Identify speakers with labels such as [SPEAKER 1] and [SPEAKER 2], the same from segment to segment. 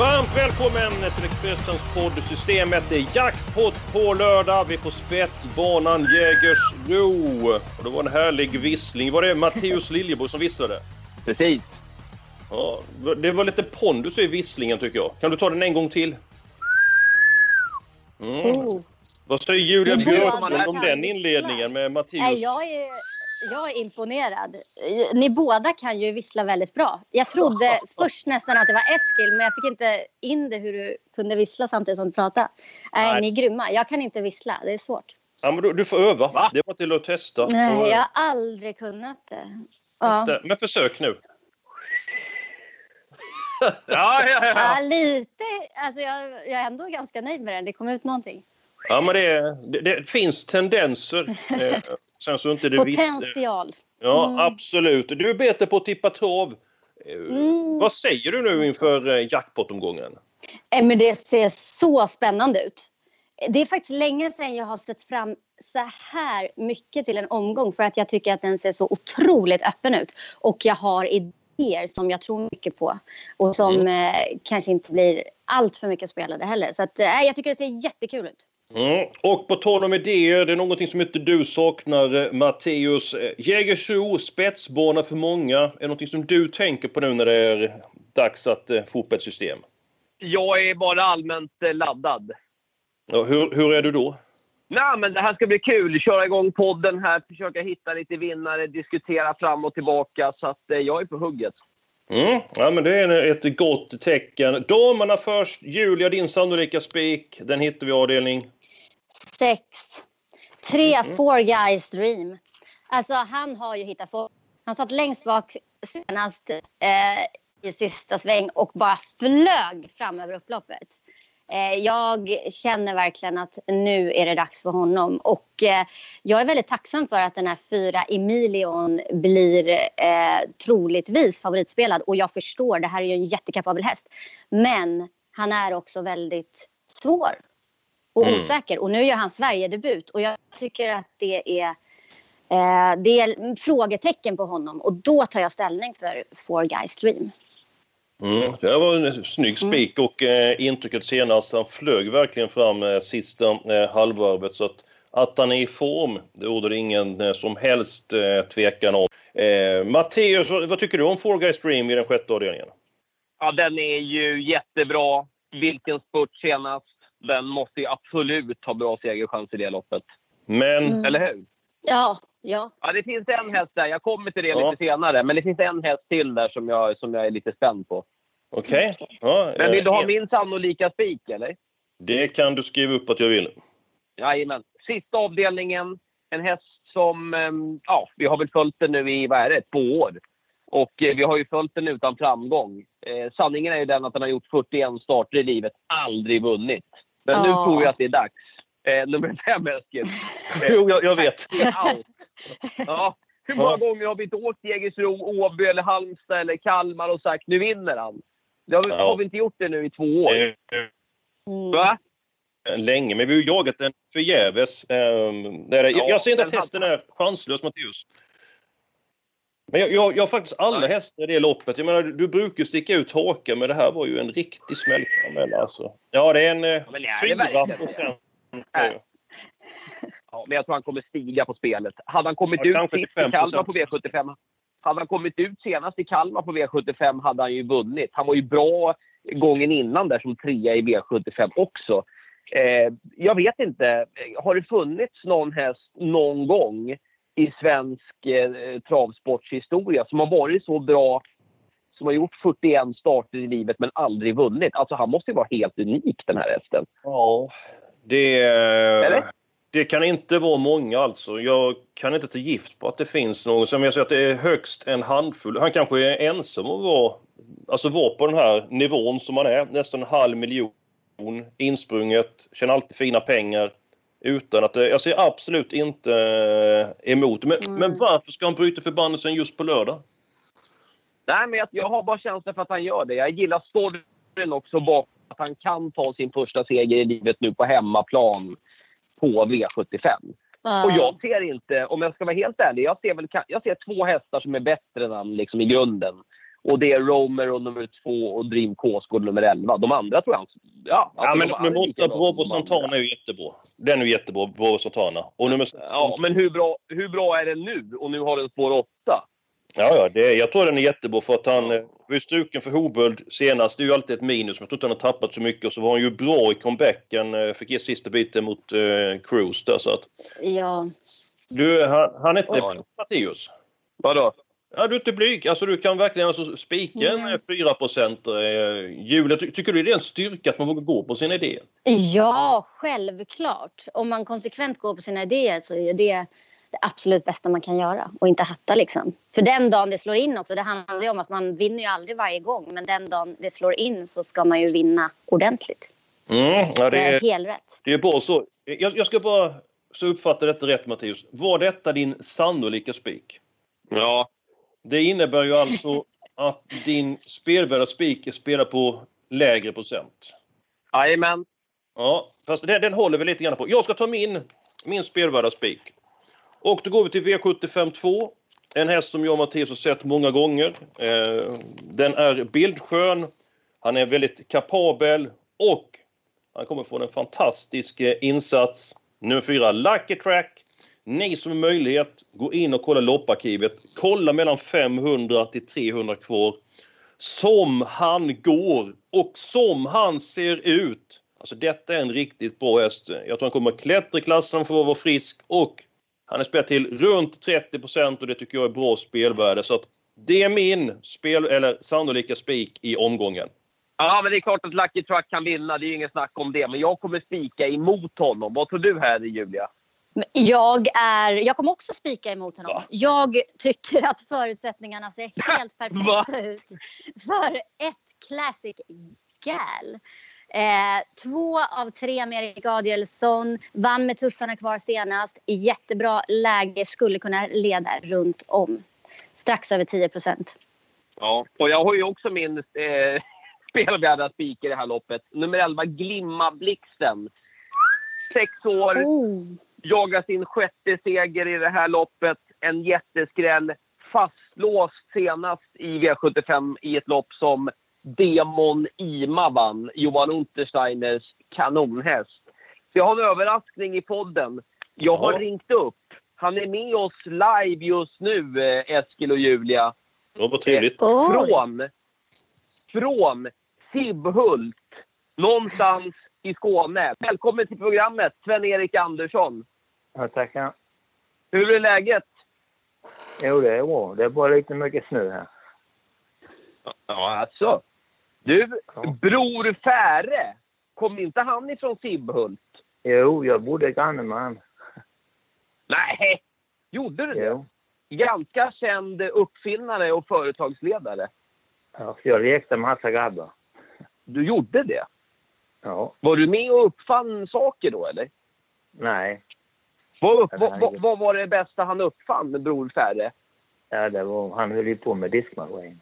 [SPEAKER 1] Varmt välkommen till Expressens podd Systemet. Det är jackpot på lördag. Vi är på spetsbanan Jägersro. Och det var en härlig vissling. Var det Matteus Liljeborg som visslade?
[SPEAKER 2] Precis.
[SPEAKER 1] Ja, det var lite pondus i visslingen tycker jag. Kan du ta den en gång till? Mm.
[SPEAKER 3] Oh.
[SPEAKER 1] Vad säger Julia
[SPEAKER 3] båda
[SPEAKER 1] om den inledningen med Matteus?
[SPEAKER 3] Nej, jag, är, jag är imponerad. Ni båda kan ju vissla väldigt bra. Jag trodde först nästan att det var Eskil, men jag fick inte in det hur du kunde vissla samtidigt som du pratade. Nej,
[SPEAKER 1] Nej.
[SPEAKER 3] ni är grymma. Jag kan inte vissla. Det är svårt.
[SPEAKER 1] Ja, men du, du får öva.
[SPEAKER 2] Va?
[SPEAKER 1] Det var till att testa.
[SPEAKER 3] Nej, jag har aldrig kunnat det. Ja,
[SPEAKER 1] Men försök nu.
[SPEAKER 2] Ja, ja, ja.
[SPEAKER 3] ja lite. Alltså, jag, jag är ändå ganska nöjd med den. Det kom ut någonting.
[SPEAKER 1] Ja, men det, det, det finns tendenser. Eh, sen så inte det viss...
[SPEAKER 3] Potential.
[SPEAKER 1] Ja,
[SPEAKER 3] Mm.
[SPEAKER 1] absolut. Du är bättre på att tippa trav. Eh,
[SPEAKER 3] Mm.
[SPEAKER 1] Vad säger du nu inför eh, jackpot-omgången?
[SPEAKER 3] Men det ser så spännande ut. Det är faktiskt länge sedan jag har sett fram så här mycket till en omgång för att jag tycker att den ser så otroligt öppen ut. Och jag har idéer som jag tror mycket på och som eh, kanske inte blir allt för mycket spelade heller. Så att, eh, jag tycker det ser jättekul ut.
[SPEAKER 1] Mm. Och på tal om idéer, det är någonting som inte du saknar, eh, Matteus. Eh, Jägersro, spetsbana för många. Är det någonting som du tänker på nu när det är dags att eh, få upp ett system?
[SPEAKER 2] Jag är bara allmänt laddad.
[SPEAKER 1] Ja, hur, hur är du då?
[SPEAKER 2] Nej, men det här ska bli kul. Köra igång podden här, försöka hitta lite vinnare, diskutera fram och tillbaka. Så att eh, jag är på hugget.
[SPEAKER 1] Mm. Ja, men det är ett gott tecken. Damerna först. Julia, din sannolika spik. Den hittar vi i avdelning.
[SPEAKER 3] Sex. Tre,
[SPEAKER 1] Mhm.
[SPEAKER 3] Four Guys Dream. Alltså han har ju hittat form. Han satt längst bak senast eh, i sista sväng och bara flög fram över upploppet. Eh, jag känner verkligen att nu är det dags för honom. Och eh, jag är väldigt tacksam för att den här fyra Emilion blir eh, troligtvis favoritspelad. Och jag förstår, det här är ju en jättekapabel häst. Men han är också väldigt svår och
[SPEAKER 1] Mm.
[SPEAKER 3] osäker. Och nu gör han Sverigedebut och jag tycker att det är, eh, det är frågetecken på honom. Och då tar jag ställning för Four Guys Dream.
[SPEAKER 1] Mm. Det var en snygg spik och eh, intrycket senast. Han flög verkligen fram eh, sista eh, halvvarvet. Så att, att han är i form, det råder det ingen eh, som helst eh, tvekan om. Eh, Matteus, vad, vad tycker du om Four Guys Dream i den sjätte avdelningen?
[SPEAKER 2] Ja, den är ju jättebra. Vilken spurt senast. Den måste ju absolut ha bra segerchans i det loppet.
[SPEAKER 1] Men
[SPEAKER 3] Mm.
[SPEAKER 2] Eller hur?
[SPEAKER 3] Ja, ja.
[SPEAKER 2] Ja, det finns en häst där. Jag kommer till det
[SPEAKER 1] Ja.
[SPEAKER 2] lite senare. Men det finns en häst till där som jag, som jag är lite spänd på.
[SPEAKER 1] okej. Ja,
[SPEAKER 2] Men vill du ha min sannolika spik, eller?
[SPEAKER 1] Det kan du skriva upp att jag vill.
[SPEAKER 2] Jajamän. Sista avdelningen. En häst som... ehm, Ja, vi har väl följt den nu i, vad är det, två år. Och eh, vi har ju följt den utan framgång. Eh, sanningen är ju den att den har gjort 41 starter i livet, aldrig vunnit. Men nu
[SPEAKER 3] Ja.
[SPEAKER 2] tror jag att det är dags. Eh, nummer fem, Eskil.
[SPEAKER 1] Jo, jag, jag vet.
[SPEAKER 2] Allt. Ja. Hur många
[SPEAKER 1] Ja.
[SPEAKER 2] gånger har vi inte åkt Jägersro, Åby eller Halmstad eller Kalmar och sagt nu vinner han? Det har, vi-
[SPEAKER 1] Ja.
[SPEAKER 2] har vi inte gjort det nu i två år?
[SPEAKER 1] Eh,
[SPEAKER 3] Mm.
[SPEAKER 2] Va?
[SPEAKER 1] länge, men vi har ju jagat den förgäves. Um, det är det. Jag,
[SPEAKER 2] Ja,
[SPEAKER 1] jag ser inte att hästen är chanslös, Matteus. Men jag, jag, jag har faktiskt alla
[SPEAKER 2] Nej.
[SPEAKER 1] hästar i det loppet. Jag menar, du, brukar sticka ut hakan, men det här var ju en riktig smällkaramell alltså. Ja, det är en eh,
[SPEAKER 2] men det är det
[SPEAKER 1] 4
[SPEAKER 2] verkligen.
[SPEAKER 1] procent.
[SPEAKER 2] Ja, men jag tror han kommer stiga på spelet. Hade han kommit
[SPEAKER 1] Ja,
[SPEAKER 2] ut sist i Kalmar
[SPEAKER 1] 5%.
[SPEAKER 2] på V75 hade han kommit ut senast i Kalmar på V75 hade han ju vunnit. Han var ju bra gången innan där som trea i V75 också. Eh, jag vet inte. Har det funnits någon häst någon gång i svensk eh, travsportshistoria som har varit så bra som har gjort 41 starter i livet men aldrig vunnit? Alltså han måste ju vara helt unik den här hästen.
[SPEAKER 1] Ja, det...
[SPEAKER 2] Eller?
[SPEAKER 1] Det kan inte vara många alltså. Jag kan inte ta gift på att det finns någon. Som jag säger att det är högst en handfull. Han kanske är ensam och var, alltså var på den här nivån som han är. Nästan en halv miljon insprunget, tjänar alltid fina pengar. Utan att, jag ser absolut inte eh, emot men, mm. men varför ska han bryta förbannelsen just på lördag?
[SPEAKER 2] Nej, men jag, jag har bara känsla för att han gör det. Jag gillar storyn också bakom att han kan ta sin första seger i livet nu på hemmaplan på V75. Ah. Och jag ser inte, om jag ska vara helt ärlig, jag ser, väl, jag ser två hästar som är bättre än han liksom i grunden. Och det är Romer och nummer två och Dream K-Skål nummer 11. De andra tror jag...
[SPEAKER 1] Ja, alltså ja men nummer åtta, Bravo Santana, är ju jättebra. Den är ju jättebra, Bravo Santana. Och nummer
[SPEAKER 2] Ja, men hur bra, hur bra är den nu? Och nu har den spår 8.
[SPEAKER 1] Ja, ja det, jag tror den är jättebra för att han var ju struken för Hoböld senast. Det är ju alltid ett minus. Jag tror inte han har tappat så mycket. Och så var han ju bra i comebacken. Eh, fick ge sista biten mot uh, Cruise där så att...
[SPEAKER 3] Ja.
[SPEAKER 1] Du, han, han är inte ja. Mattias.
[SPEAKER 2] Vadå?
[SPEAKER 1] Ja, du är inte blyg. Alltså, du kan verkligen alltså, spika en mm. 4 procent. Eh, Julia, ty tycker du det är en styrka att man vågar gå på sina idéer?
[SPEAKER 3] Ja, självklart. Om man konsekvent går på sina idéer så är det det absolut bästa man kan göra och inte hatta liksom. För den dagen det slår in också, det handlar ju om att man vinner ju aldrig varje gång men den dagen det slår in så ska man ju vinna ordentligt.
[SPEAKER 1] Mm, ja, det, är,
[SPEAKER 3] är helt rätt.
[SPEAKER 1] Det är bra så. Jag, jag ska bara så uppfatta detta rätt Mattias. Var detta din sannolika spik?
[SPEAKER 2] Ja,
[SPEAKER 1] det innebär ju alltså att din spelvärda spik spelar på lägre procent.
[SPEAKER 2] Jajamän.
[SPEAKER 1] Ja, fast den, den håller vi lite grann på. Jag ska ta min, min spelvärda spik. Och då går vi till V75 2. En häst som jag och Mattias har sett många gånger. Eh, den är bildskön, han är väldigt kapabel och han kommer få en fantastisk eh, insats. Nummer 4, Lucky Track. Ni som har möjlighet, gå in och kolla lopparkivet. Kolla mellan 500 till 300 kvar. Som han går och som han ser ut. Alltså detta är en riktigt bra häst. Jag tror han kommer klättra i klassen för att vara frisk och han är spelat till runt 30% och det tycker jag är bra spelvärde. Så att det är min spel, eller sannolika spik i omgången.
[SPEAKER 2] Ja, men det är klart att Lucky Truck kan vinna. Det är ju inget snack om det. Men jag kommer spika emot honom. Vad tror du här, Julia?
[SPEAKER 3] Jag, är, jag kommer också spika emot honom. Va? Jag tycker att förutsättningarna ser helt perfekta ut för ett Classic Gal. Eh, två av tre med Erik Adielsson. Vann med tussarna kvar senast. Jättebra läge. Skulle kunna leda runt om. Strax över 10 procent.
[SPEAKER 2] Ja, och jag har ju också min eh, spelvärda spik i det här loppet. Nummer 11, Glimma Blixten. Sex år. Oh jagar sin sjätte seger i det här loppet. En jätteskräll. Fastlåst senast i V75 i ett lopp som Demon Ima vann. Johan Untersteiners kanonhäst. Så jag har en överraskning i podden. Jag har ja. ringt upp. Han är med oss live just nu, eh, Eskil och Julia.
[SPEAKER 1] Ja, vad trevligt.
[SPEAKER 2] Eh, från, från Sibbhult. Någonstans i Skåne. Välkommen till programmet, Sven-Erik Andersson.
[SPEAKER 4] Ja, tackar.
[SPEAKER 2] Hur är läget?
[SPEAKER 4] Jo, det är bra. Det är bara lite mycket snö här.
[SPEAKER 2] Ja, alltså. Du, ja. Bror Färe, kom inte han ifrån Sibbhult?
[SPEAKER 4] Jo, jag bodde granne med han.
[SPEAKER 2] Nej, gjorde du jo. det? Ganska känd uppfinnare och företagsledare.
[SPEAKER 4] Ja, jag lekte med massa grabbar.
[SPEAKER 2] Du gjorde det?
[SPEAKER 4] Ja.
[SPEAKER 2] Var du med och uppfann saker då, eller?
[SPEAKER 4] Nej,
[SPEAKER 2] vad, upp, vad, vad, vad, var det bästa han uppfann med Bror Färre?
[SPEAKER 4] Ja, det var, han höll ju på med diskmaskin.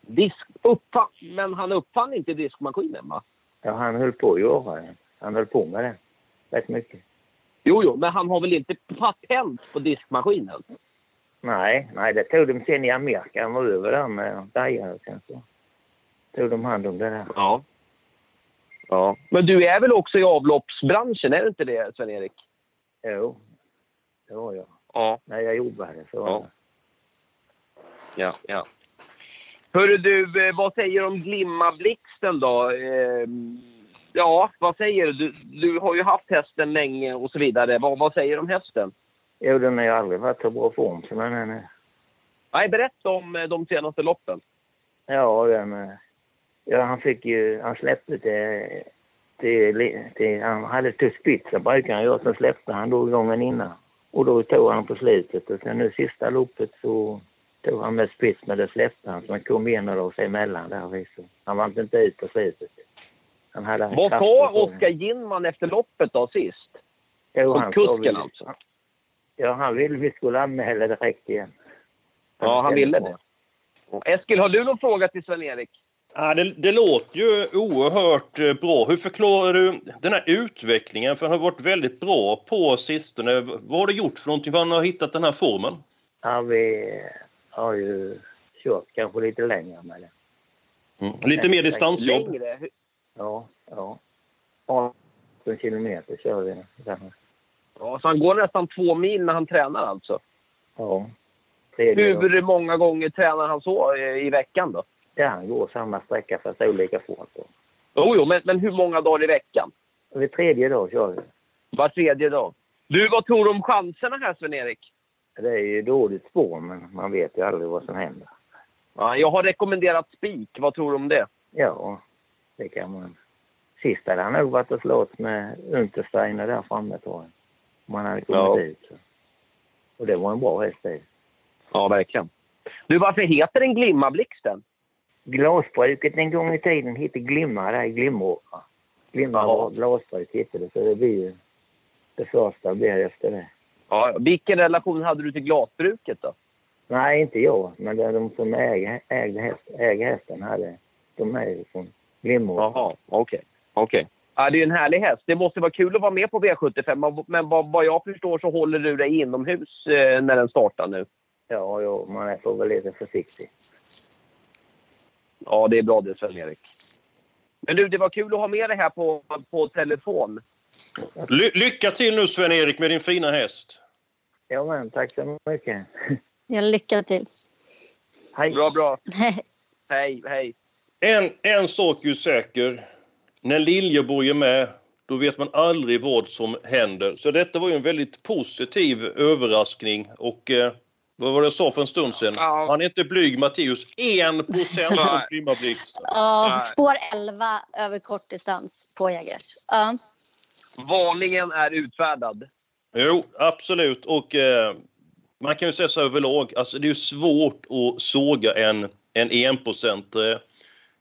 [SPEAKER 2] Disk, uppfann, men han uppfann inte diskmaskinen va?
[SPEAKER 4] Ja, han höll på att göra det. Han höll på med det rätt mycket.
[SPEAKER 2] Jo, jo, men han har väl inte patent på diskmaskinen?
[SPEAKER 4] Nej, nej, det tog de sen i Amerika. Han var över där med Daja och sen så tog de hand om det där.
[SPEAKER 2] Ja. Ja. Men du är väl också i avloppsbranschen, är du inte det, Sven-Erik?
[SPEAKER 4] Jo, det var jag.
[SPEAKER 2] Ja.
[SPEAKER 4] När jag jobbade så var
[SPEAKER 2] ja. Ja, ja. Hörru du, eh, vad säger du om Glimma-blixten då? Eh, ja, vad säger du? du? har ju haft hästen länge och så vidare. Vad, vad säger du om hästen?
[SPEAKER 4] Jo, den har ju aldrig varit så bra form som den är nu.
[SPEAKER 2] Nej, berätta om eh, de senaste loppen.
[SPEAKER 4] Ja, den, ja, han fick ju... Han släppte till till, till, han hade till spitsen brukar han göra, sen släppte han då gången innan. Och då tog han på slutet och sen nu sista loppet så tog han med spits men det släppte han så han kom in och sig emellan där. Så han var inte ut på slutet.
[SPEAKER 2] Han hade Vad sa Oskar Ginman efter loppet då sist?
[SPEAKER 4] Jo,
[SPEAKER 2] han kusken alltså?
[SPEAKER 4] Ja, han ville vi skulle anmäla direkt igen.
[SPEAKER 2] Ja, han ville det. Eskil, har du någon fråga till Sven-Erik?
[SPEAKER 1] Ja, det, det, låter ju oerhört eh, bra. Hur förklarar du den här utvecklingen? För han har varit väldigt bra på sistone. Vad har du gjort för någonting för att han har hittat den här formen?
[SPEAKER 4] Ja, vi har ju kört kanske lite längre med det.
[SPEAKER 1] Mm. Lite mer distansjobb?
[SPEAKER 4] Längre? Ja, ja. 18 kilometer kör vi.
[SPEAKER 2] Ja, så han går nästan två mil när han tränar alltså?
[SPEAKER 4] Ja.
[SPEAKER 2] Hur många gånger tränar han så i veckan då?
[SPEAKER 4] Ja, han går samma sträcka fast olika fort.
[SPEAKER 2] Jo, jo, men, men hur många dagar i veckan?
[SPEAKER 4] Var tredje dag kör vi.
[SPEAKER 2] Var tredje dag. Du, vad tror du om chanserna här, Sven-Erik?
[SPEAKER 4] Det är ju dåligt spår, men man vet ju aldrig vad som händer.
[SPEAKER 2] Ja, jag har rekommenderat spik. Vad tror du om det?
[SPEAKER 4] Ja, det kan man. Sist hade han nog varit och slått med Untersteiner där framme, tror jag. Om han hade kommit ja. ut. Så. Och det var en bra häst det.
[SPEAKER 2] Ja, verkligen. Du, varför heter den Glimmablixten?
[SPEAKER 4] Glasbruket en gång i tiden hette Glimma där i Glimåkra. Glimma ja. glasbruk hette det, så det blir ju det första blir efter det.
[SPEAKER 2] Ja, vilken relation hade du till glasbruket då?
[SPEAKER 4] Nej, inte jag, men det är de som äger, ägde häst, äger hästen hade, de är från Glimåkra.
[SPEAKER 2] Jaha, okej. Okay. okay. Ja, det är en härlig häst. Det måste vara kul att vara med på V75, men vad, vad jag förstår så håller du dig inomhus eh, när den startar nu?
[SPEAKER 4] Ja, ja man får vara lite försiktig.
[SPEAKER 2] Ja, det är bra det Sven-Erik. Men du, det var kul att ha med dig här på, på telefon.
[SPEAKER 1] Ly lycka till nu Sven-Erik med din fina häst.
[SPEAKER 4] Ja, men tack så mycket.
[SPEAKER 3] Ja, lycka till.
[SPEAKER 2] Hej. Bra, bra. hej, hej.
[SPEAKER 1] En, en sak är ju säker. När Liljeborg är med, då vet man aldrig vad som händer. Så detta var ju en väldigt positiv överraskning och eh, vad var det jag sa för en stund sedan? Ja. Han är inte blyg, Matteus. 1 procent på Klimmablixt.
[SPEAKER 3] Ja, spår 11 över kortdistans på Jägers. Ja.
[SPEAKER 2] Varningen är utfärdad.
[SPEAKER 1] Jo, absolut. Och eh, man kan ju säga så överlag, alltså det är svårt att såga en, en 1 procent. Eh,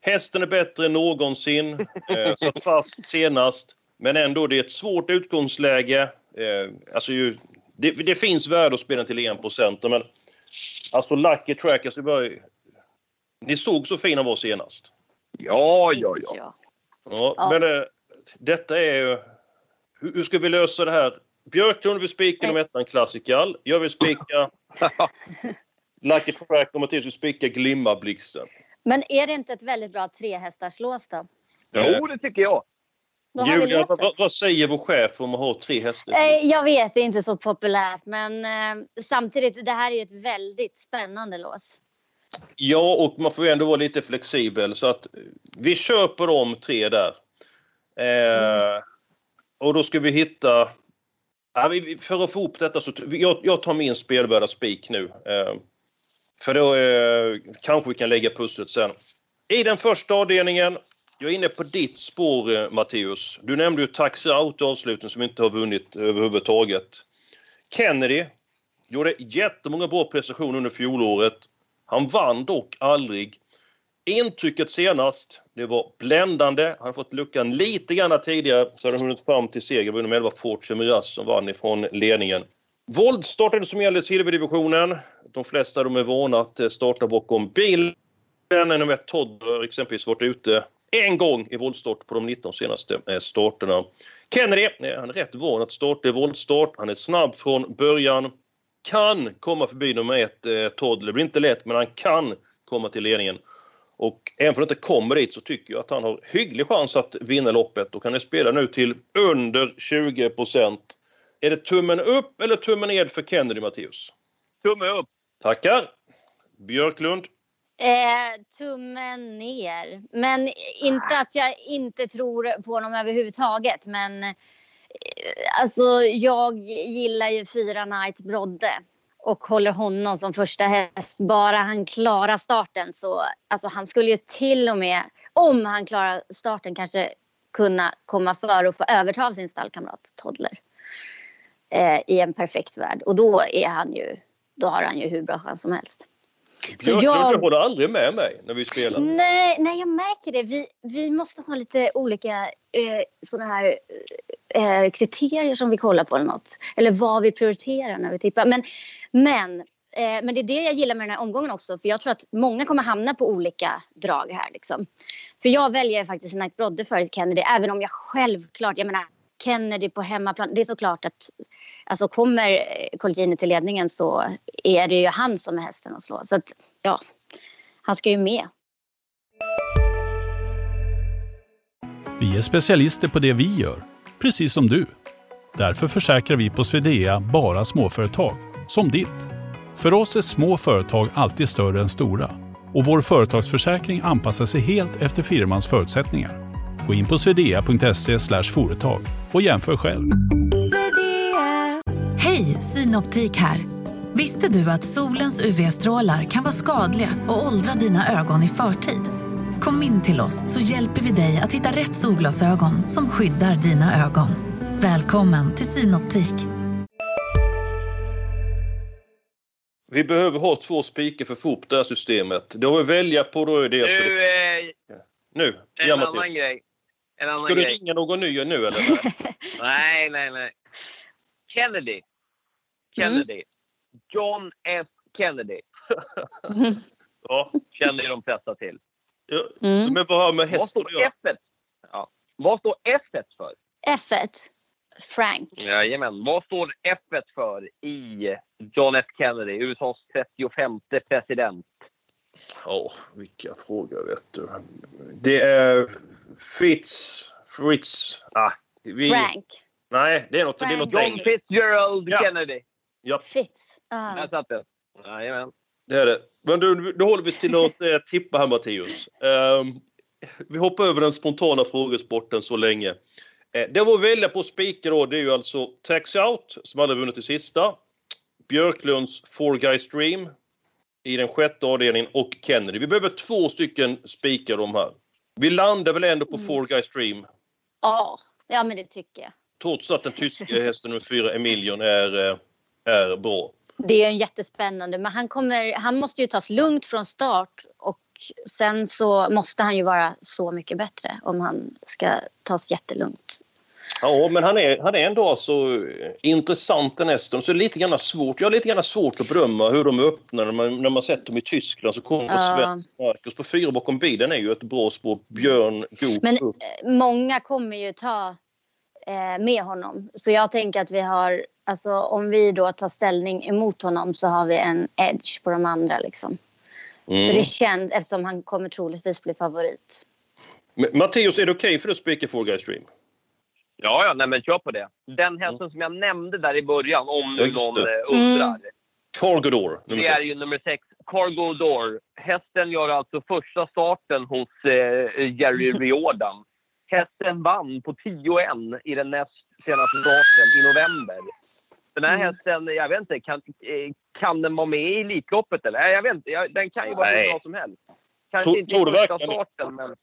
[SPEAKER 1] hästen är bättre än någonsin, eh, satt fast senast. Men ändå, det är ett svårt utgångsläge. Eh, alltså ju, det, det finns värde att spela till 1 men alltså Lucky Track, alltså ni såg så fina var senast.
[SPEAKER 2] Ja, ja, ja.
[SPEAKER 1] ja. ja men äh, detta är ju... Hur, hur, ska vi lösa det här? Björklund vill spika nummer ettan Classical. Jag vill spika Lucky Track och Mattias vill spika Glimma-blixten.
[SPEAKER 3] Men är det inte ett väldigt bra trehästarslås då?
[SPEAKER 2] Jo, det tycker jag.
[SPEAKER 1] Julia, vad, vad, säger vår chef om att ha tre hästar?
[SPEAKER 3] Eh, jag vet, det är inte så populärt. Men eh, samtidigt, det här är ju ett väldigt spännande lås.
[SPEAKER 1] Ja, och man får ju ändå vara lite flexibel. Så att vi köper de tre där. Eh, mm. Och då ska vi hitta... Ja, för att få ihop detta så... Jag, jag tar min spelvärda spik nu. Eh, för då eh, kanske vi kan lägga pusslet sen. I den första avdelningen jag är inne på ditt spår, eh, Matteus. Du nämnde ju Taxi Out i avsluten som inte har vunnit överhuvudtaget. Kennedy gjorde jättemånga bra prestationer under fjolåret. Han vann dock aldrig. Intrycket senast, det var bländande. Han har fått luckan lite grann tidigare så hade han hunnit fram till seger. Det var nummer 11 Fortune Miraz som vann ifrån ledningen. Våldstart är det som gäller silverdivisionen. De flesta de är vana att eh, starta bakom bilen. Nummer 1 Todd har exempelvis varit ute en gång i voltstart på de 19 senaste eh, starterna. Kennedy, eh, han är rätt van att starta i voltstart. Han är snabb från början. Kan komma förbi nummer ett, eh, Todd. Det blir inte lätt, men han kan komma till ledningen. Och även om han inte kommer dit så tycker jag att han har hygglig chans att vinna loppet och kan spela nu till under 20% Är det tummen upp eller tummen ner för Kennedy, Matteus?
[SPEAKER 2] Tumme upp.
[SPEAKER 1] Tackar. Björklund?
[SPEAKER 3] Eh, tummen ner. Men inte att jag inte tror på honom överhuvudtaget. Men eh, alltså, jag gillar ju fyra Night Brodde och håller honom som första häst. Bara han klarar starten så, alltså han skulle ju till och med, om han klarar starten kanske kunna komma före och få överta av sin stallkamrat Toddler eh, i en perfekt värld. Och då är han ju, då har han ju hur bra chans som helst.
[SPEAKER 1] Så jag... Du håller aldrig med mig när vi spelar.
[SPEAKER 3] Nej, nej jag märker det. Vi, vi måste ha lite olika eh, sådana här eh, kriterier som vi kollar på eller något. Eller vad vi prioriterar när vi tippar. Men, men, eh, men det är det jag gillar med den här omgången också. För jag tror att många kommer hamna på olika drag här. Liksom. För jag väljer faktiskt Knight Brodde före Kennedy. Även om jag självklart, jag menar Kennedy på hemmaplan. Det är såklart att alltså kommer eh, Colgjini till ledningen så är det ju han som är hästen att slå. Så att, ja, han ska ju med.
[SPEAKER 5] Vi är specialister på det vi gör, precis som du. Därför försäkrar vi på Swedea bara småföretag, som ditt. För oss är små företag alltid större än stora och vår företagsförsäkring anpassar sig helt efter firmans förutsättningar. Gå in på swedea.se företag och jämför själv.
[SPEAKER 6] Hej, Synoptik här. Visste du att solens UV-strålar kan vara skadliga och åldra dina ögon i förtid? Kom in till oss så hjälper vi dig att hitta rätt solglasögon som skyddar dina ögon. Välkommen till Synoptik.
[SPEAKER 1] Vi behöver ha två spikar för att få upp det här systemet. Det har vi välja på då är det...
[SPEAKER 2] Nu,
[SPEAKER 1] det...
[SPEAKER 2] eh,
[SPEAKER 1] nu,
[SPEAKER 2] en
[SPEAKER 1] ja,
[SPEAKER 2] annan
[SPEAKER 1] Mattias.
[SPEAKER 2] grej. En annan
[SPEAKER 1] Ska du
[SPEAKER 2] grej.
[SPEAKER 1] ringa någon ny nu eller?
[SPEAKER 2] Nej, nej, nej. Kennedy. Kennedy. John F Kennedy.
[SPEAKER 1] ja.
[SPEAKER 2] Känner ju de flesta till.
[SPEAKER 1] ja.
[SPEAKER 3] Mm.
[SPEAKER 1] Men vad har med
[SPEAKER 2] står
[SPEAKER 1] att göra?
[SPEAKER 2] F ja. Vad står F för?
[SPEAKER 3] F1. Frank.
[SPEAKER 2] Jajamän. Vad står F för i John F Kennedy, USAs 35 president?
[SPEAKER 1] Ja, vilka frågor vet du. Det är Fitz... Fritz... Ah, vi...
[SPEAKER 3] Frank.
[SPEAKER 1] Nej, det är något, det är
[SPEAKER 3] Frank.
[SPEAKER 1] något
[SPEAKER 2] John. Fitzgerald
[SPEAKER 1] Ja.
[SPEAKER 2] Kennedy.
[SPEAKER 1] Ja,
[SPEAKER 3] Fitz. Ah.
[SPEAKER 2] Där satt det. Jajamän.
[SPEAKER 1] det är det. Men du, då håller vi till att eh, tippa här Mattias. Ehm, vi hoppar över den spontana frågesporten så länge. Eh, det var att välja på spika då, det är ju alltså Tax Out som hade vunnit det sista. Björklunds Four Guys Dream i den sjätte avdelningen och Kennedy. Vi behöver två stycken spikar de här. Vi landar väl ändå på
[SPEAKER 3] Mm.
[SPEAKER 1] Four Guys Dream
[SPEAKER 3] Ja, ja men det tycker jag.
[SPEAKER 1] trots att den tyska hästen nummer fyra Emilion är, eh, är bra.
[SPEAKER 3] Det är ju jättespännande men han, kommer, han måste ju tas lugnt från start och sen så måste han ju vara så mycket bättre om han ska tas jättelugnt.
[SPEAKER 1] Ja, men han är, han är ändå eh, intressant den hästen. Så lite grann svårt. Jag har lite grann svårt att bedöma hur de öppnar när man, när man sett dem i Tyskland. Så kommer
[SPEAKER 3] Ja.
[SPEAKER 1] svensk Marcus på fyra bakom bilen är ju ett bra spår. Björn, Goop
[SPEAKER 3] Men
[SPEAKER 1] upp.
[SPEAKER 3] eh, många kommer ju ta eh, med honom. Så jag tänker att vi har, alltså om vi då tar ställning emot honom så har vi en edge på de andra liksom. För det
[SPEAKER 1] Mm.
[SPEAKER 3] känt eftersom han kommer troligtvis bli favorit.
[SPEAKER 1] Men, Mattias, är det okej för dig att spika Four Guys Dream?
[SPEAKER 2] Ja, ja, nej, men kör på det. Den hästen som jag nämnde där i början, om
[SPEAKER 1] Mm.
[SPEAKER 2] Nu någon
[SPEAKER 1] det.
[SPEAKER 2] eh, undrar.
[SPEAKER 3] Mm.
[SPEAKER 1] Cargodor, nummer
[SPEAKER 2] Det är
[SPEAKER 1] sex.
[SPEAKER 2] ju nummer sex, Cargo Door. Hästen gör alltså första starten hos eh, Jerry Riordan. Hästen vann på 10-1 i den näst senaste starten i november. Den här
[SPEAKER 3] Mm.
[SPEAKER 2] hästen, jag vet inte, kan, eh, kan den vara med i Elitloppet eller? Jag vet inte, jag, den kan ju vara hur bra som helst. Kanske
[SPEAKER 1] Tror-
[SPEAKER 2] inte
[SPEAKER 1] tror
[SPEAKER 2] i första starten, men...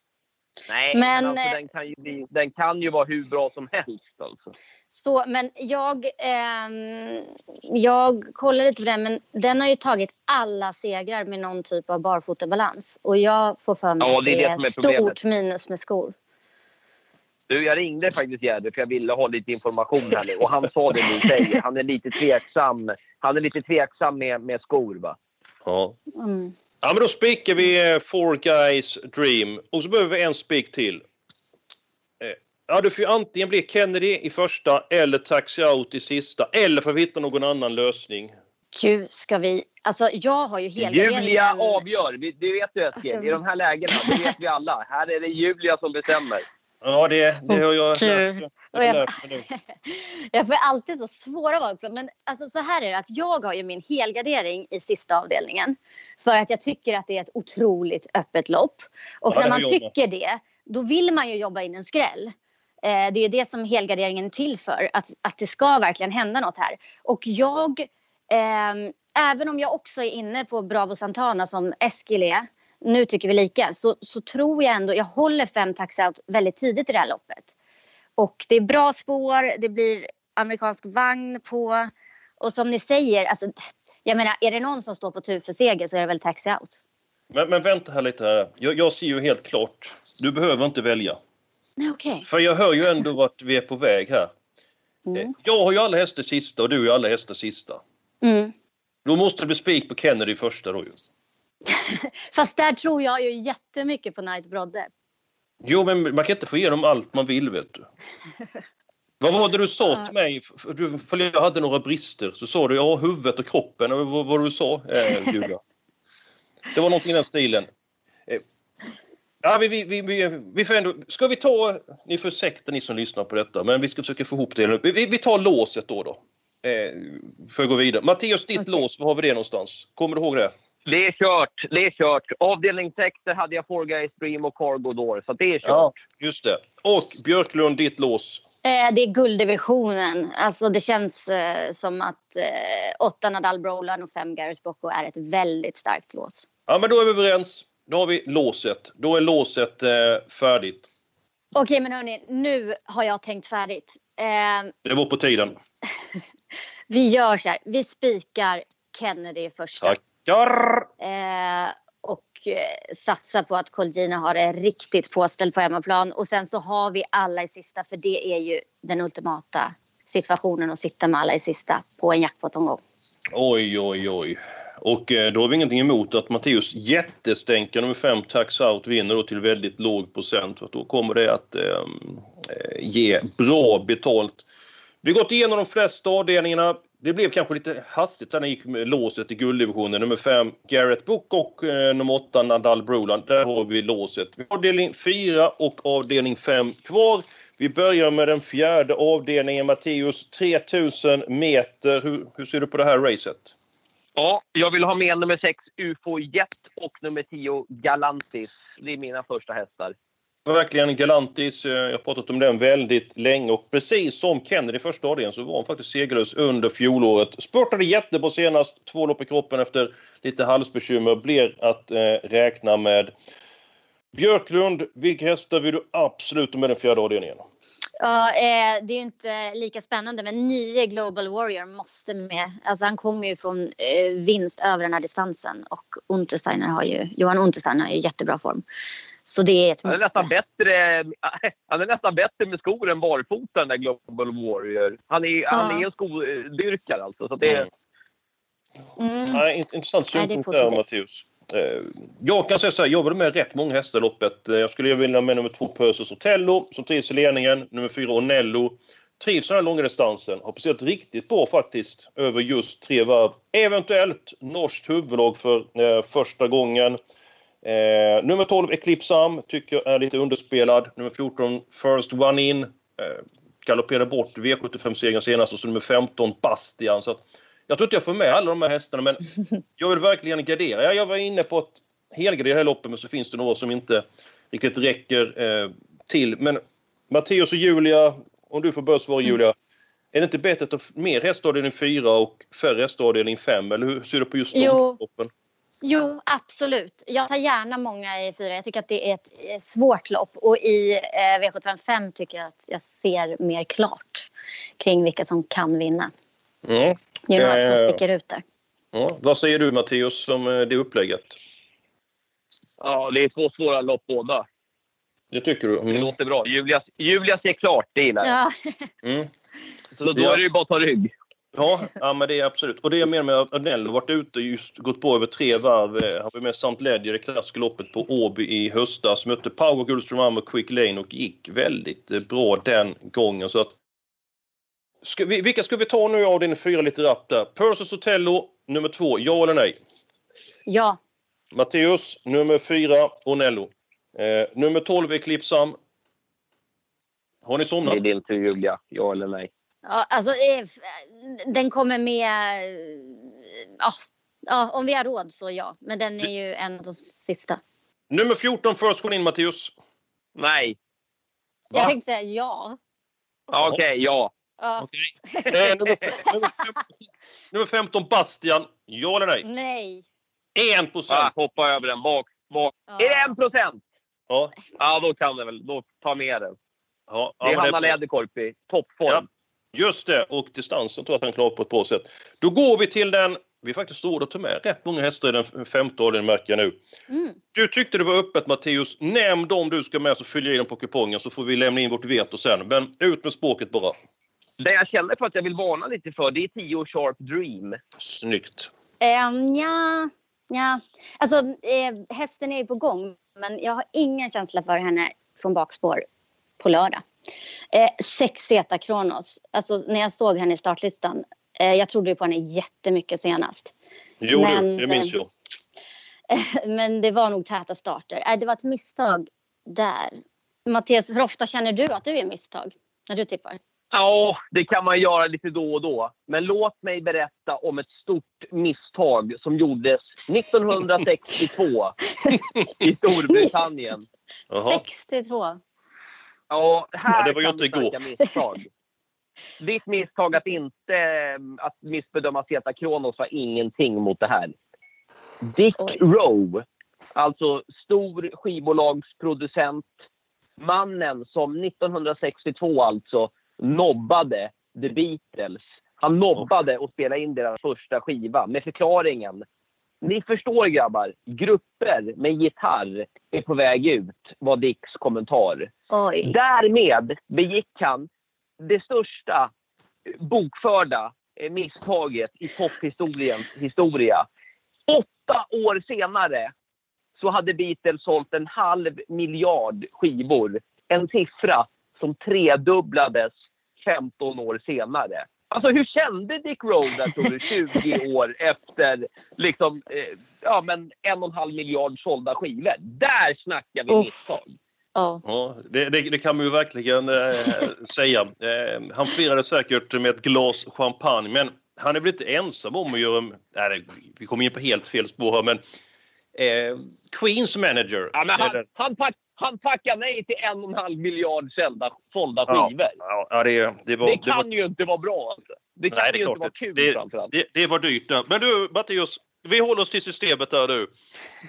[SPEAKER 2] Nej,
[SPEAKER 3] Men,
[SPEAKER 2] men, alltså,
[SPEAKER 3] eh,
[SPEAKER 2] den, kan ju bli, den kan ju vara hur bra som helst. Alltså.
[SPEAKER 3] Så, men jag, ehm, jag kollar lite på den, men den har ju tagit alla segrar med någon typ av barfotabalans. Och jag får för mig
[SPEAKER 2] Ja,
[SPEAKER 3] att
[SPEAKER 2] det är
[SPEAKER 3] det är stort
[SPEAKER 2] problemet.
[SPEAKER 3] minus med skor.
[SPEAKER 2] Du, jag ringde faktiskt Jerry för jag ville ha lite information här nu och han sa det du säger. Han är lite tveksam. Han är lite tveksam med, med skor va?
[SPEAKER 1] Ja.
[SPEAKER 3] Mm.
[SPEAKER 1] Ja, men då spikar vi eh, Four Guys Dream. Och så behöver vi en spik till. Eh, Ja, det får ju antingen bli Kennedy i första eller Taxi Out i sista. Eller får vi hitta någon annan lösning.
[SPEAKER 3] Gud, ska vi... Alltså, jag har ju helgarderingen...
[SPEAKER 2] Julia avgör. Det vet du Eskil.
[SPEAKER 3] ska-
[SPEAKER 2] I de här lägena, det vet vi alla. Här är det Julia som bestämmer.
[SPEAKER 1] Ja, det, det har jag lärt Jag
[SPEAKER 3] jag-. Jag får alltid så svåra val. Men alltså, så här är det att jag har ju min helgardering i sista avdelningen. För att jag tycker att det är ett otroligt öppet lopp. Och
[SPEAKER 1] Ja,
[SPEAKER 3] när man tycker det, då vill man ju jobba in en skräll. Eh, det är ju det som helgarderingen är till för. Att, att det ska verkligen hända något här. Och jag, ehm, även om jag också är inne på Bravo Santana som Eskil är. Nu tycker vi lika, så, så tror jag ändå, jag håller fem tax out väldigt tidigt i det här loppet. Och det är bra spår, det blir amerikansk vagn på. Och som ni säger, alltså, jag menar, är det någon som står på tur för seger så är det väl taxi out.
[SPEAKER 1] Men, men vänta här lite. Här. Jag, jag ser ju helt klart. Du behöver inte välja.
[SPEAKER 3] Nej. Okay.
[SPEAKER 1] För jag hör ju ändå vart vi är på väg här.
[SPEAKER 3] Mm.
[SPEAKER 1] Eh, Jag har ju alla hästar sista och du har ju alla hästar sista.
[SPEAKER 3] Mm.
[SPEAKER 1] Då måste det bli spik på Kennedy första då ju.
[SPEAKER 3] Fast där tror jag ju jättemycket på Knight Brodde.
[SPEAKER 1] Jo, men man kan inte få igenom allt man vill, vet du. Vad var det du sa till mig? För, du, för jag hade några brister. Så sa du ja, huvudet och kroppen. Vad var du sa, eh, Julia? Det var någonting i den stilen. Eh, ja, vi, vi, vi, vi, får ändå, ska vi ta, ni får ursäkta ni som lyssnar på detta, men vi ska försöka få ihop det. Vi, vi tar låset då. då eh, för att gå vidare. Mattias, ditt
[SPEAKER 3] Okej.
[SPEAKER 1] lås, var har vi det någonstans? Kommer du ihåg det?
[SPEAKER 2] Det är kört. Det är kört. Avdelning 6 där hade jag Four Guys Dream och Cargo Door, så det är kört.
[SPEAKER 1] Ja, just det. Och Björklund, ditt lås.
[SPEAKER 3] Eh, det är gulddivisionen. Alltså det känns eh, som att eh, åtta Nadal Brolan och fem Gareth Bocco är ett väldigt starkt lås.
[SPEAKER 1] Ja, men då är vi överens. Då har vi låset. Då är låset eh, färdigt.
[SPEAKER 3] Okej, men hörni, nu har jag tänkt färdigt. Eh,
[SPEAKER 1] Det var på tiden.
[SPEAKER 3] vi gör så här. Vi spikar Kennedy första.
[SPEAKER 1] Tackar!
[SPEAKER 3] Eh, och eh, satsar på att Colgjini har det riktigt påställt på hemmaplan. Och sen så har vi alla i sista, för det är ju den ultimata situationen att sitta med alla i sista på en jackpot-omgång.
[SPEAKER 1] Oj, oj, oj. Och eh, då har vi ingenting emot att Matteus jättestänka nummer 5 Tax Out vinner då till väldigt låg procent. För då kommer det att eh, eh, ge bra betalt. Vi har gått igenom de flesta avdelningarna. Det blev kanske lite hastigt när gick med låset i gulddivisionen. Nummer 5 Garrett Book och eh, nummer 8 Nadal Broland. Där har vi låset. Vi har avdelning 4 och avdelning 5 kvar. Vi börjar med den fjärde avdelningen. Matteus, 3000 meter. Hur, hur ser du på det här racet?
[SPEAKER 2] Ja, jag vill ha med nummer 6 UFO Jet och nummer 10 Galantis. Det är mina första hästar.
[SPEAKER 1] Verkligen Galantis. Eh, jag har pratat om den väldigt länge och precis som Kennedy i första avdelningen så var han faktiskt segerlös under fjolåret. Spurtade jättebra senast, två lopp i kroppen efter lite halsbekymmer. Blir att eh, räkna med. Björklund, vilka hästar vill du absolut ha med den fjärde avdelningen?
[SPEAKER 3] Ja, eh, det är ju inte lika spännande, men nio Global Warrior måste med. Alltså han kommer ju från eh, vinst över den här distansen och Untersteiner har ju, Johan Untersteiner har ju jättebra form. Så det är ett
[SPEAKER 2] Han är, nästan bättre, han är nästan bättre med skor än barfota, den där Global Warrior. Han är, han är en skodyrkare alltså. Så det,
[SPEAKER 3] Mm.
[SPEAKER 1] Nej, int- intressant
[SPEAKER 3] är
[SPEAKER 1] synpunkt där. Eh, Jag kan säga så här, jag var med rätt många hästar i loppet. Eh, Jag skulle vilja med nummer två Persus Otello som trivs i ledningen. Nummer fyra Onello. Trivs den här långa distansen. Har presterat riktigt bra faktiskt över just tre varv. Eventuellt norskt huvudlag för eh, första gången. Eh, nummer 12 Eclipse Am tycker jag är lite underspelad. Nummer 14 First One In. Eh, galopperade bort V75-segern senast och så nummer 15 Bastian. Så jag tror inte jag får med alla de här hästarna men jag vill verkligen gardera. Jag, var inne på att helgardera det här loppet men så finns det några som inte riktigt räcker eh, till. Men Matteus och Julia, om du får börja svara Julia. Är det inte bättre att ha mer hästavdelning 4 och färre hästavdelning 5? Eller hur ser du på just de loppen?
[SPEAKER 3] Jo, absolut. Jag tar gärna många i fyra. Jag tycker att det är ett eh, svårt lopp. Och i eh, V755 tycker jag att jag ser mer klart kring vilka som kan vinna.
[SPEAKER 1] Ja.
[SPEAKER 3] Det är några som
[SPEAKER 1] Eh,
[SPEAKER 3] sticker ut där.
[SPEAKER 1] Ja. Vad säger du Matteus om eh, det upplägget?
[SPEAKER 2] ja, det är två svåra lopp båda.
[SPEAKER 1] Det tycker du?
[SPEAKER 2] Det
[SPEAKER 1] Mm.
[SPEAKER 2] låter bra. Julia, Julia ser klart, det gillar jag.
[SPEAKER 3] Ja.
[SPEAKER 1] Mm.
[SPEAKER 2] Så då
[SPEAKER 1] Ja.
[SPEAKER 2] är det ju bara att ta rygg.
[SPEAKER 1] Ja, ja, men det är absolut. Och det jag menar med att Adnell har varit ute och just gått på över tre varv. Eh, Han var med samt Ledger i klassiska loppet på Åby i höstas. Mötte Power, Gullström, Am och Quick Lane och gick väldigt eh, bra den gången. Så att, ska vi, vilka ska vi ta nu av din fyra lite rappt där? Persus Otello, nummer två. Ja eller nej?
[SPEAKER 3] ja.
[SPEAKER 1] Matteus, nummer fyra. Onello. Eh, nummer 12 Eclipse Am. Har ni
[SPEAKER 2] Det
[SPEAKER 1] somnat?
[SPEAKER 2] är din tur Julia. Ja eller nej?
[SPEAKER 3] Ja, alltså, eh, f- den kommer med... eh, Ja, ja, om vi har råd så ja. Men den är ju en av de sista.
[SPEAKER 1] Nummer 14 First One In, Matteus.
[SPEAKER 2] Nej.
[SPEAKER 1] Va?
[SPEAKER 3] Jag tänkte säga ja.
[SPEAKER 2] Ja, Okej, ja.
[SPEAKER 3] ja.
[SPEAKER 1] Eh, nummer, nummer, 15, nummer 15 Bastian. Ja eller nej?
[SPEAKER 3] Nej.
[SPEAKER 1] 1 procent.
[SPEAKER 2] Ah, hoppa över den. Bak, Vad- Är det en procent?
[SPEAKER 1] Ja.
[SPEAKER 2] Ja, då kan det väl. Då ta med den.
[SPEAKER 1] Ja,
[SPEAKER 2] Det är
[SPEAKER 1] ja,
[SPEAKER 2] Hanna Läderkorp i toppform.
[SPEAKER 1] Just det. Och distansen tror jag att han klarar på ett bra sätt. Då går vi till den... Vi faktiskt råd att ta med rätt många hästar i den femte avdelningen märker jag nu.
[SPEAKER 3] Mm.
[SPEAKER 1] Du tyckte det var öppet Matteus. Nämn dem du ska med så fyller jag i dem på kupongen så får vi lämna in vårt veto sen. Men ut med språket bara.
[SPEAKER 2] Det jag känner för att jag vill varna lite för, det är 10 Sharp Dream.
[SPEAKER 1] Snyggt.
[SPEAKER 3] Um, ja, ja. Alltså, eh, hästen är ju på gång, men jag har ingen känsla för henne från bakspår på lördag. Eh, sex Zeta Kronos. Alltså, när jag såg henne i startlistan, eh, jag trodde ju på henne jättemycket senast.
[SPEAKER 1] Jo
[SPEAKER 3] Men,
[SPEAKER 1] du, det minns
[SPEAKER 3] eh,
[SPEAKER 1] jag.
[SPEAKER 3] men det var nog täta starter. Eh, det var ett misstag där. Mattias, hur ofta känner du att du är misstag när du tippar?
[SPEAKER 2] Ja, det kan man göra lite då och då. Men låt mig berätta om ett stort misstag som gjordes 1962 i Storbritannien.
[SPEAKER 1] Jaha.
[SPEAKER 3] 62.
[SPEAKER 2] Ja, här
[SPEAKER 1] Ja, det var ju inte igår.
[SPEAKER 2] misstag. Ditt misstag att inte att missbedöma Zeta Kronos var ingenting mot det här. Dick
[SPEAKER 3] Oj.
[SPEAKER 2] Rowe, alltså stor skivbolagsproducent. Mannen som 1962 alltså nobbade The Beatles. Han nobbade att spela in deras första skiva med förklaringen. Ni förstår grabbar, grupper med gitarr är på väg ut, var Dicks kommentar.
[SPEAKER 3] Oj.
[SPEAKER 2] Därmed begick han det största bokförda eh, misstaget i pophistoriens historia. Åtta år senare så hade Beatles sålt en halv miljard skivor. En siffra som tredubblades 15 år senare. Alltså hur kände Dick Rowe där tror du 20 år efter liksom, eh, ja, men en och en halv miljard sålda skivor? Där snackar vi
[SPEAKER 3] Uff.
[SPEAKER 2] misstag.
[SPEAKER 3] Ja.
[SPEAKER 1] Ja, det, det, det kan man ju verkligen eh, säga. Eh, han firade säkert med ett glas champagne, men han är väl inte ensam om att göra... Nej, vi kommer in på helt fel spår här, men eh, Queens manager.
[SPEAKER 2] Ja, men han, han, tack, han tackar nej till en och en halv miljard sålda, sålda
[SPEAKER 1] Ja.
[SPEAKER 2] skivor.
[SPEAKER 1] ja, ja, det, det var...
[SPEAKER 2] det
[SPEAKER 1] det var
[SPEAKER 2] kan ju inte vara bra. Alltså. Det kan
[SPEAKER 1] Nej, det
[SPEAKER 2] ju
[SPEAKER 1] klart
[SPEAKER 2] inte vara kul
[SPEAKER 1] det-
[SPEAKER 2] framförallt.
[SPEAKER 1] Det, det var dyrt. där. Men du, Mattias, vi håller oss till systemet här nu.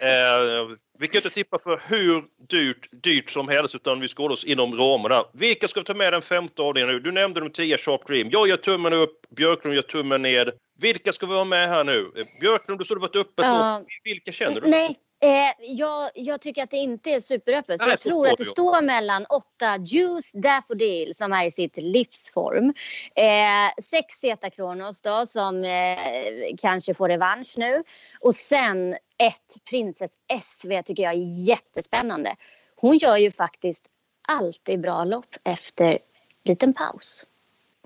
[SPEAKER 1] Eh, vi kan inte tippa för hur dyrt, dyrt som helst, utan vi ska hålla oss inom ramarna. Vilka ska vi ta med den femte avdelningen nu? Du nämnde de 10 Sharp Dream. Jag gör tummen upp, Björklund gör tummen ner. Vilka ska vi ha med här nu? Eh, Björklund, du sa det var ett öppet
[SPEAKER 3] Ja.
[SPEAKER 1] lopp. Vilka känner du?
[SPEAKER 3] Nej, eh, jag, jag tycker att det inte är superöppet.
[SPEAKER 1] Nej,
[SPEAKER 3] jag tror att det står mellan åtta Juice Daffodil som är i sitt livsform. Eh, sex Zeta Kronos då som eh, kanske får revansch nu. Och sen ett Princess SV tycker jag är jättespännande. Hon gör ju faktiskt alltid bra lopp efter liten paus.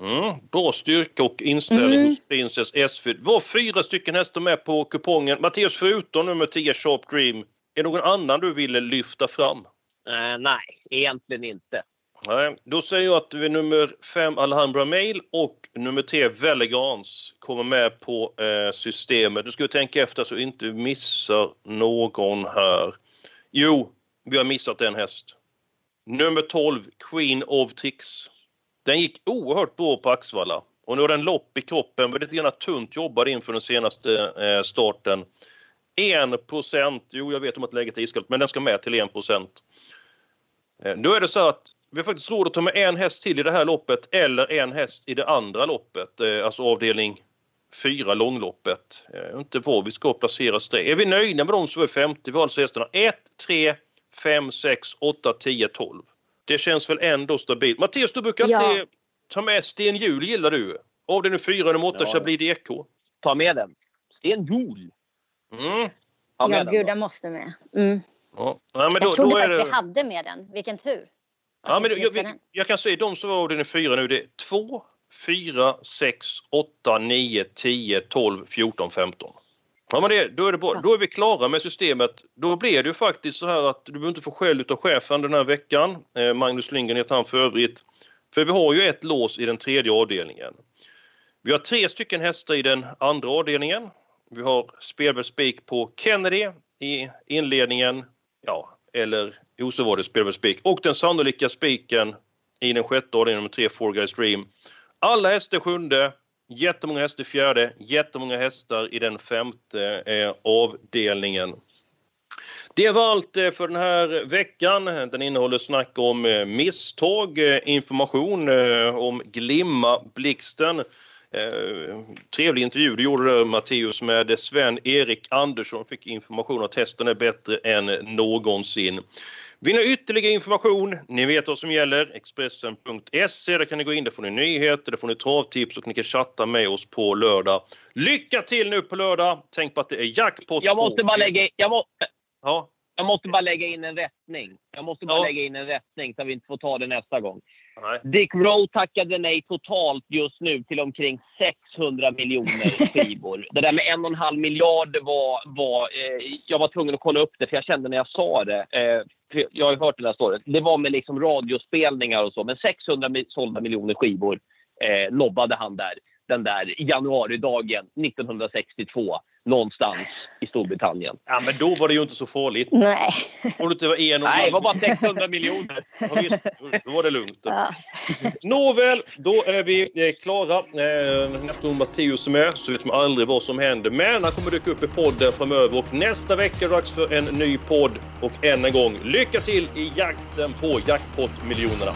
[SPEAKER 1] Mm, bra styrka och inställning
[SPEAKER 3] Mm.
[SPEAKER 1] hos Princess SV. Det var fyra stycken hästar med på kupongen. Mattias, förutom nummer 10 Sharp Dream, är det någon annan du ville lyfta fram?
[SPEAKER 2] Eh, nej, egentligen inte.
[SPEAKER 1] Nej, då säger jag att vi nummer 5 Alhambra Mail och nummer 3 Velegans kommer med på eh, systemet. Nu ska vi tänka efter så vi inte missar någon här. Jo, vi har missat en häst. Nummer 12 Queen of Tricks. Den gick oerhört bra på Axvalla och nu har den lopp i kroppen. Var lite tunt jobbad inför den senaste eh, starten. 1 procent, jo jag vet om att läget är iskallt, men den ska med till 1 procent. Eh, Då är det så att vi har faktiskt råd att ta med en häst till i det här loppet eller en häst i det andra loppet, eh, alltså avdelning 4, långloppet. Jag vet inte var vi ska placeras det. Är vi nöjda med de som är 50? Vi har alltså hästarna 1, 3, 5, 6, 8, 10, 12. Det känns väl ändå stabilt. Mattias, du brukar
[SPEAKER 3] Ja.
[SPEAKER 1] alltid ta med Sten Hjul, gillar du? Avdelning 4, nummer 8,
[SPEAKER 2] Ja.
[SPEAKER 1] Chablis DK.
[SPEAKER 2] Ta med den. Sten Hjul.
[SPEAKER 1] Mm.
[SPEAKER 2] Ta
[SPEAKER 3] Ja,
[SPEAKER 2] med den
[SPEAKER 3] gud, den måste med. Mm.
[SPEAKER 1] Ja. Ja, men då,
[SPEAKER 3] Jag trodde
[SPEAKER 1] då är
[SPEAKER 3] faktiskt
[SPEAKER 1] det...
[SPEAKER 3] vi hade med den. Vilken tur.
[SPEAKER 1] Ja, men jag, jag, jag kan säga de som var avdelning 4 nu. Det är 2, 4, 6, 8, 9, 10, 12, 14, 15. Ja, men det, då, är det bra. då är vi klara med systemet. Då blir det ju faktiskt så här att du behöver inte få skäll av chefen den här veckan. Eh, Magnus Lindgren heter han för övrigt. För vi har ju ett lås i den tredje avdelningen. Vi har tre stycken hästar i den andra avdelningen. Vi har Spelberg Spik på Kennedy i inledningen. Ja, eller jo, så var det Spelberg Spik. Och den sannolika spiken i den sjätte avdelningen, nummer tre, Four Guys Dream. Alla hästar sjunde, jättemånga hästar i fjärde, jättemånga hästar i den femte eh, avdelningen. Det var allt eh, för den här veckan. Den innehåller snack om eh, misstag, eh, information om Glimma Blixten. Trevlig intervju du gjorde där Matteus med Sven-Erik Andersson. Fick information att hästen är bättre än någonsin. Vill ni ha ytterligare information? Ni vet vad som gäller. Expressen.se. Där kan ni gå in, där får ni nyheter, där får ni travtips och ni kan chatta med oss på lördag. Lycka till nu på lördag! Tänk på att det är jackpot.
[SPEAKER 2] Jag måste bara lägga jag må,
[SPEAKER 1] Ja.
[SPEAKER 2] Jag måste bara lägga in en rättning. Jag måste bara ja. lägga in en rättning så vi inte får ta det nästa gång. Nej. Dick Rowe tackade nej totalt just nu till omkring 600 miljoner skivor. det där med en och en halv miljard var... var eh, jag var tvungen att kolla upp det, för jag kände när jag sa det. Eh, jag har ju hört den där storyn. Det var med liksom radiospelningar och så. Men 600 sålda miljoner skivor eh, nobbade han där den där januaridagen 1962 någonstans i Storbritannien.
[SPEAKER 1] Ja, men då var det ju inte så farligt.
[SPEAKER 3] Nej.
[SPEAKER 1] Om det inte var en och
[SPEAKER 2] Nej, det var bara 600 miljoner.
[SPEAKER 1] Ja, visst, då var det lugnt. Ja. Nåväl, då är vi eh, klara. Eh, eftersom Matteus är med så vet man aldrig vad som händer. Men han kommer dyka upp i podden framöver och nästa vecka är det dags för en ny podd. Och än en gång, lycka till i jakten på jackpot-miljonerna!